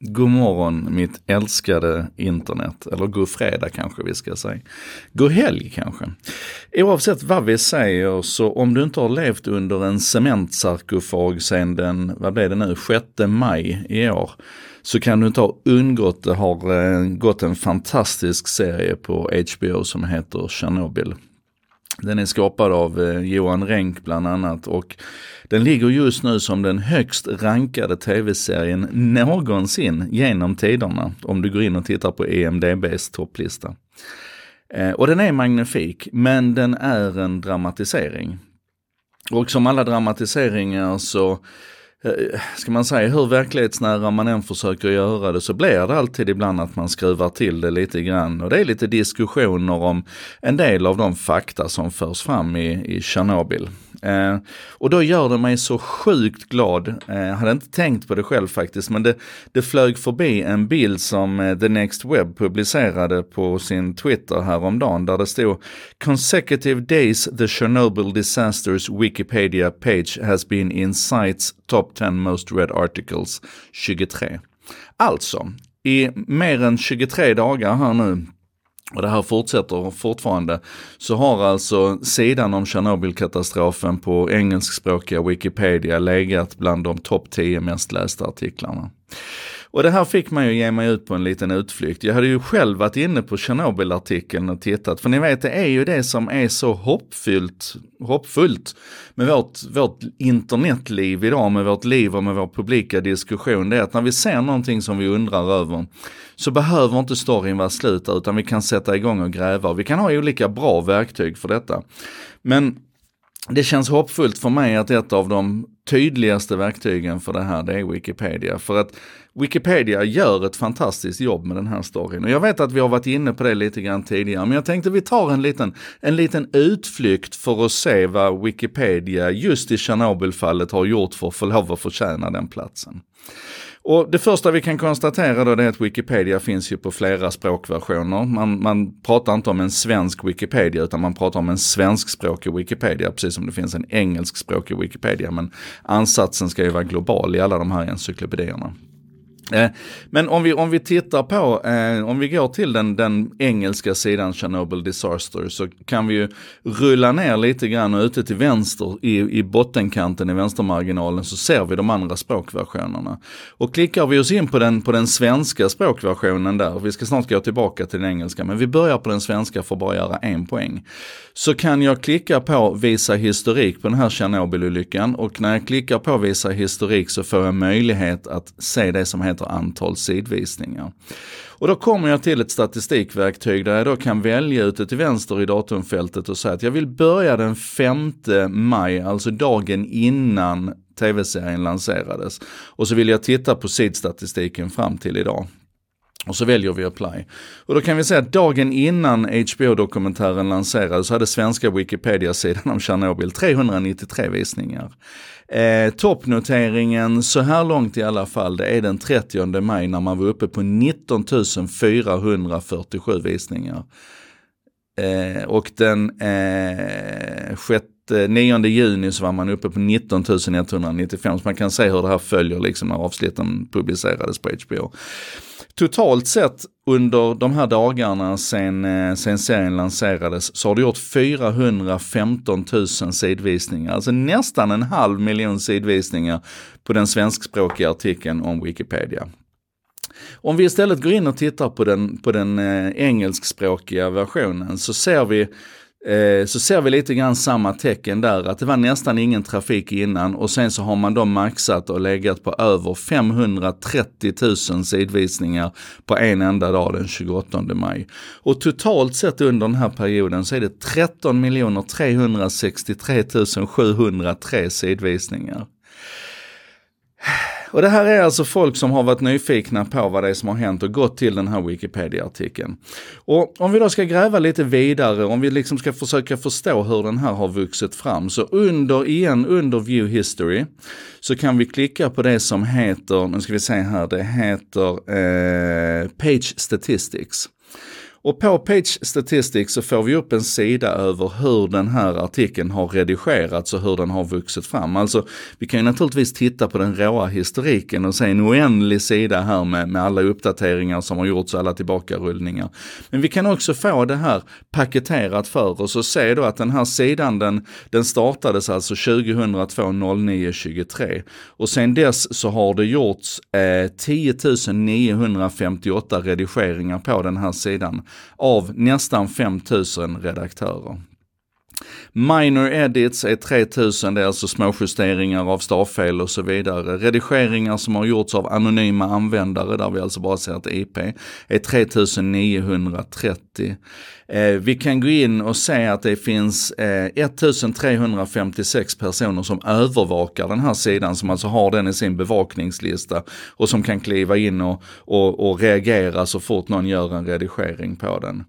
God morgon mitt älskade internet, eller god fredag kanske vi ska säga. God helg kanske. Oavsett vad vi säger så om du inte har levt under en cementsarkofag sedan den, vad blev det nu, 6 maj i år så kan du inte ha undgått, det har eh, gått en fantastisk serie på HBO som heter Chernobyl. Den är skapad av eh, Johan Renck bland annat och den ligger just nu som den högst rankade tv-serien någonsin genom tiderna. Om du går in och tittar på EMDBs topplista. Eh, och den är magnifik, men den är en dramatisering. Och som alla dramatiseringar så Eh, ska man säga, hur verklighetsnära man än försöker göra det så blir det alltid ibland att man skruvar till det lite grann. Och det är lite diskussioner om en del av de fakta som förs fram i, i Tjernobyl. Eh, och då gör det mig så sjukt glad. Eh, jag hade inte tänkt på det själv faktiskt, men det, det flög förbi en bild som eh, The Next Web publicerade på sin Twitter häromdagen där det stod Consecutive days the Chernobyl disasters Wikipedia page has been in sites top 10 most read articles 23. Alltså, i mer än 23 dagar här nu och det här fortsätter fortfarande, så har alltså sidan om Tjernobylkatastrofen på engelskspråkiga Wikipedia legat bland de topp 10 mest lästa artiklarna. Och det här fick mig att ge mig ut på en liten utflykt. Jag hade ju själv varit inne på Tjernobyl-artikeln och tittat, för ni vet det är ju det som är så hoppfyllt, hoppfullt med vårt, vårt internetliv idag, med vårt liv och med vår publika diskussion. Det är att när vi ser någonting som vi undrar över så behöver inte storyn vara slut utan vi kan sätta igång och gräva. Vi kan ha olika bra verktyg för detta. Men det känns hoppfullt för mig att ett av de tydligaste verktygen för det här det är Wikipedia. För att Wikipedia gör ett fantastiskt jobb med den här storyn. Och jag vet att vi har varit inne på det lite grann tidigare, men jag tänkte vi tar en liten, en liten utflykt för att se vad Wikipedia just i Tjernobylfallet har gjort för att få lov att förtjäna den platsen. Och det första vi kan konstatera då är att Wikipedia finns ju på flera språkversioner. Man, man pratar inte om en svensk Wikipedia utan man pratar om en svenskspråkig Wikipedia, precis som det finns en engelskspråkig Wikipedia. Men ansatsen ska ju vara global i alla de här encyklopedierna. Eh, men om vi, om vi tittar på, eh, om vi går till den, den engelska sidan Chernobyl Disaster så kan vi ju rulla ner lite grann och ute till vänster i, i bottenkanten i vänstermarginalen så ser vi de andra språkversionerna. Och klickar vi oss in på den, på den svenska språkversionen där, vi ska snart gå tillbaka till den engelska, men vi börjar på den svenska för att bara göra en poäng. Så kan jag klicka på visa historik på den här Tjernobylolyckan och när jag klickar på visa historik så får jag möjlighet att se det som heter heter antal sidvisningar. Och då kommer jag till ett statistikverktyg där jag då kan välja ute till vänster i datumfältet och säga att jag vill börja den 5 maj, alltså dagen innan tv-serien lanserades. Och så vill jag titta på sidstatistiken fram till idag. Och så väljer vi apply. Och då kan vi säga att dagen innan HBO-dokumentären lanserades så hade svenska Wikipedia-sidan om Tjernobyl 393 visningar. Eh, toppnoteringen så här långt i alla fall, det är den 30 maj när man var uppe på 19 447 visningar. Eh, och den eh, 6, 9 juni så var man uppe på 19 195, så man kan se hur det här följer liksom när avsnitten publicerades på HBO totalt sett under de här dagarna sen, eh, sen serien lanserades så har det gjort 415 000 sidvisningar, alltså nästan en halv miljon sidvisningar på den svenskspråkiga artikeln om Wikipedia. Om vi istället går in och tittar på den, på den eh, engelskspråkiga versionen så ser vi Eh, så ser vi lite grann samma tecken där, att det var nästan ingen trafik innan och sen så har man då maxat och legat på över 530 000 sidvisningar på en enda dag den 28 maj. Och totalt sett under den här perioden så är det 13 363 703 sidvisningar. Och det här är alltså folk som har varit nyfikna på vad det är som har hänt och gått till den här Wikipedia-artikeln. Och om vi då ska gräva lite vidare, om vi liksom ska försöka förstå hur den här har vuxit fram, så under, igen under View History, så kan vi klicka på det som heter, nu ska vi se här, det heter eh, Page Statistics. Och på Page Statistics så får vi upp en sida över hur den här artikeln har redigerats och hur den har vuxit fram. Alltså vi kan ju naturligtvis titta på den råa historiken och se en oändlig sida här med, med alla uppdateringar som har gjorts och alla tillbakarullningar. Men vi kan också få det här paketerat för oss och se då att den här sidan den, den startades alltså 2002 09 23 och sen dess så har det gjorts eh, 10 958 redigeringar på den här sidan av nästan 5000 redaktörer. Minor edits är 3000, det är alltså småjusteringar av stavfel och så vidare. Redigeringar som har gjorts av anonyma användare, där vi alltså bara ser ett IP, är 3930. Eh, vi kan gå in och se att det finns eh, 1356 personer som övervakar den här sidan, som alltså har den i sin bevakningslista och som kan kliva in och, och, och reagera så fort någon gör en redigering på den.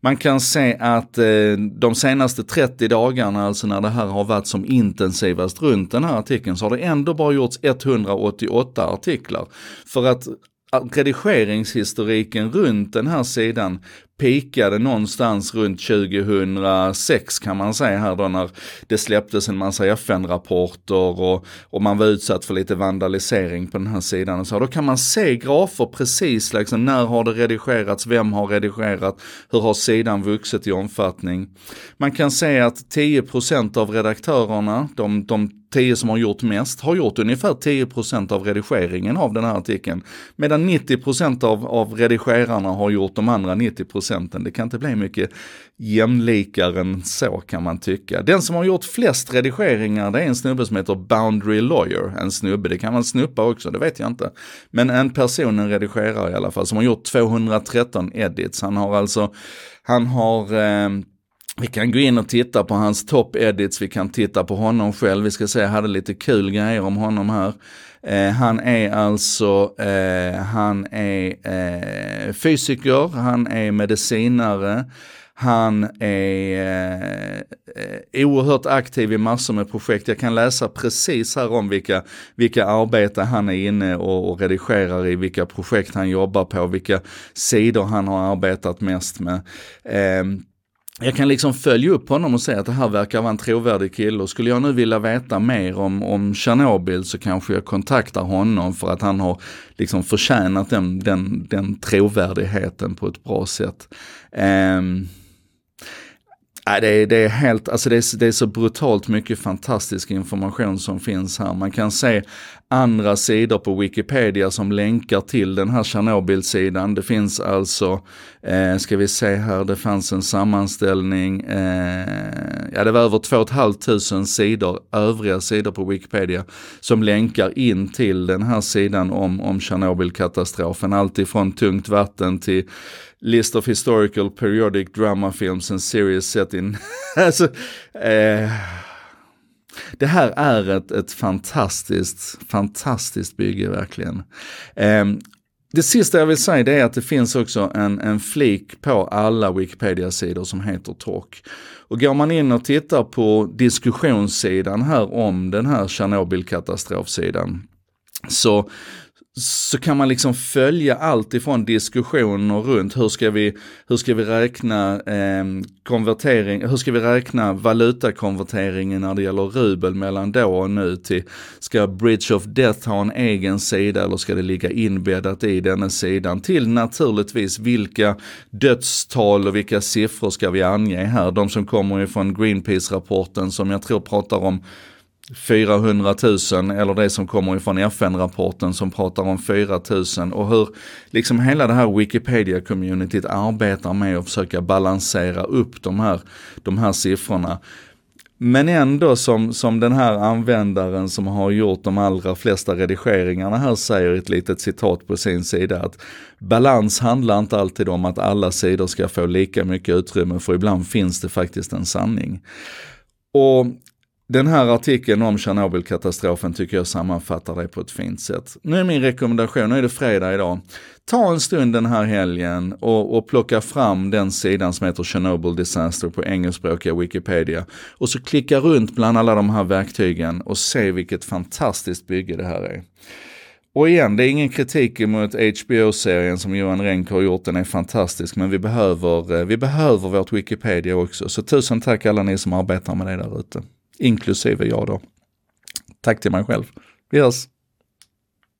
Man kan se att eh, de senaste 30 dagarna, alltså när det här har varit som intensivast runt den här artikeln, så har det ändå bara gjorts 188 artiklar. För att redigeringshistoriken runt den här sidan pikade någonstans runt 2006 kan man säga här då när det släpptes en massa FN-rapporter och, och man var utsatt för lite vandalisering på den här sidan. Och så. Då kan man se grafer precis, liksom, när har det redigerats, vem har redigerat, hur har sidan vuxit i omfattning. Man kan se att 10% av redaktörerna, de, de 10 som har gjort mest, har gjort ungefär 10% av redigeringen av den här artikeln. Medan 90% av, av redigerarna har gjort de andra 90%. Det kan inte bli mycket jämlikare än så kan man tycka. Den som har gjort flest redigeringar det är en snubbe som heter Boundary Lawyer. En snubbe, det kan vara en snuppa också, det vet jag inte. Men en person, en redigerare i alla fall, som har gjort 213 edits. Han har alltså, han har eh, vi kan gå in och titta på hans top edits, vi kan titta på honom själv. Vi ska se, jag hade lite kul grejer om honom här. Eh, han är alltså, eh, han är eh, fysiker, han är medicinare, han är eh, eh oerhört aktiv i massor med projekt. Jag kan läsa precis här om vilka, vilka arbeten han är inne och, och redigerar i, vilka projekt han jobbar på, vilka sidor han har arbetat mest med. Eh, jag kan liksom följa upp honom och säga att det här verkar vara en trovärdig kille och skulle jag nu vilja veta mer om, om Tjernobyl så kanske jag kontaktar honom för att han har liksom förtjänat den, den, den trovärdigheten på ett bra sätt. Um, Nej, det är, det är helt, alltså det är, det är så brutalt mycket fantastisk information som finns här. Man kan se andra sidor på Wikipedia som länkar till den här Tjernobyl-sidan. Det finns alltså, eh, ska vi se här, det fanns en sammanställning, eh, ja det var över 2 500 sidor, övriga sidor på Wikipedia, som länkar in till den här sidan om, om Tjernobylkatastrofen. Allt ifrån tungt vatten till List of historical periodic drama films and series set in... alltså, eh, det här är ett, ett fantastiskt, fantastiskt bygge verkligen. Eh, det sista jag vill säga det är att det finns också en, en flik på alla Wikipedia-sidor som heter Talk. Och går man in och tittar på diskussionssidan här om den här Tjernobylkatastrofsidan så, så kan man liksom följa allt ifrån diskussioner runt hur ska vi, hur ska vi räkna eh, konvertering, hur ska vi räkna valutakonverteringen när det gäller rubel mellan då och nu till, ska Bridge of Death ha en egen sida eller ska det ligga inbäddat i denna sidan? Till naturligtvis vilka dödstal och vilka siffror ska vi ange här, de som kommer ifrån Greenpeace-rapporten som jag tror pratar om 400 000 eller det som kommer ifrån FN-rapporten som pratar om 4 000 och hur liksom hela det här Wikipedia-communityt arbetar med att försöka balansera upp de här, de här siffrorna. Men ändå som, som den här användaren som har gjort de allra flesta redigeringarna här säger ett litet citat på sin sida att balans handlar inte alltid om att alla sidor ska få lika mycket utrymme för ibland finns det faktiskt en sanning. Och den här artikeln om Tjernobylkatastrofen tycker jag sammanfattar det på ett fint sätt. Nu är min rekommendation, nu är det fredag idag. Ta en stund den här helgen och, och plocka fram den sidan som heter Chernobyl Disaster på engelskspråkiga Wikipedia. Och så klicka runt bland alla de här verktygen och se vilket fantastiskt bygge det här är. Och igen, det är ingen kritik mot HBO-serien som Johan Renck har gjort, den är fantastisk, men vi behöver, eh, vi behöver vårt Wikipedia också. Så tusen tack alla ni som arbetar med det där ute, inklusive jag då. Tack till mig själv. Vi hörs!